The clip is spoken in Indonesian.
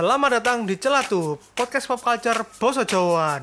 Selamat datang di Celatu, podcast pop culture Boso Jawa.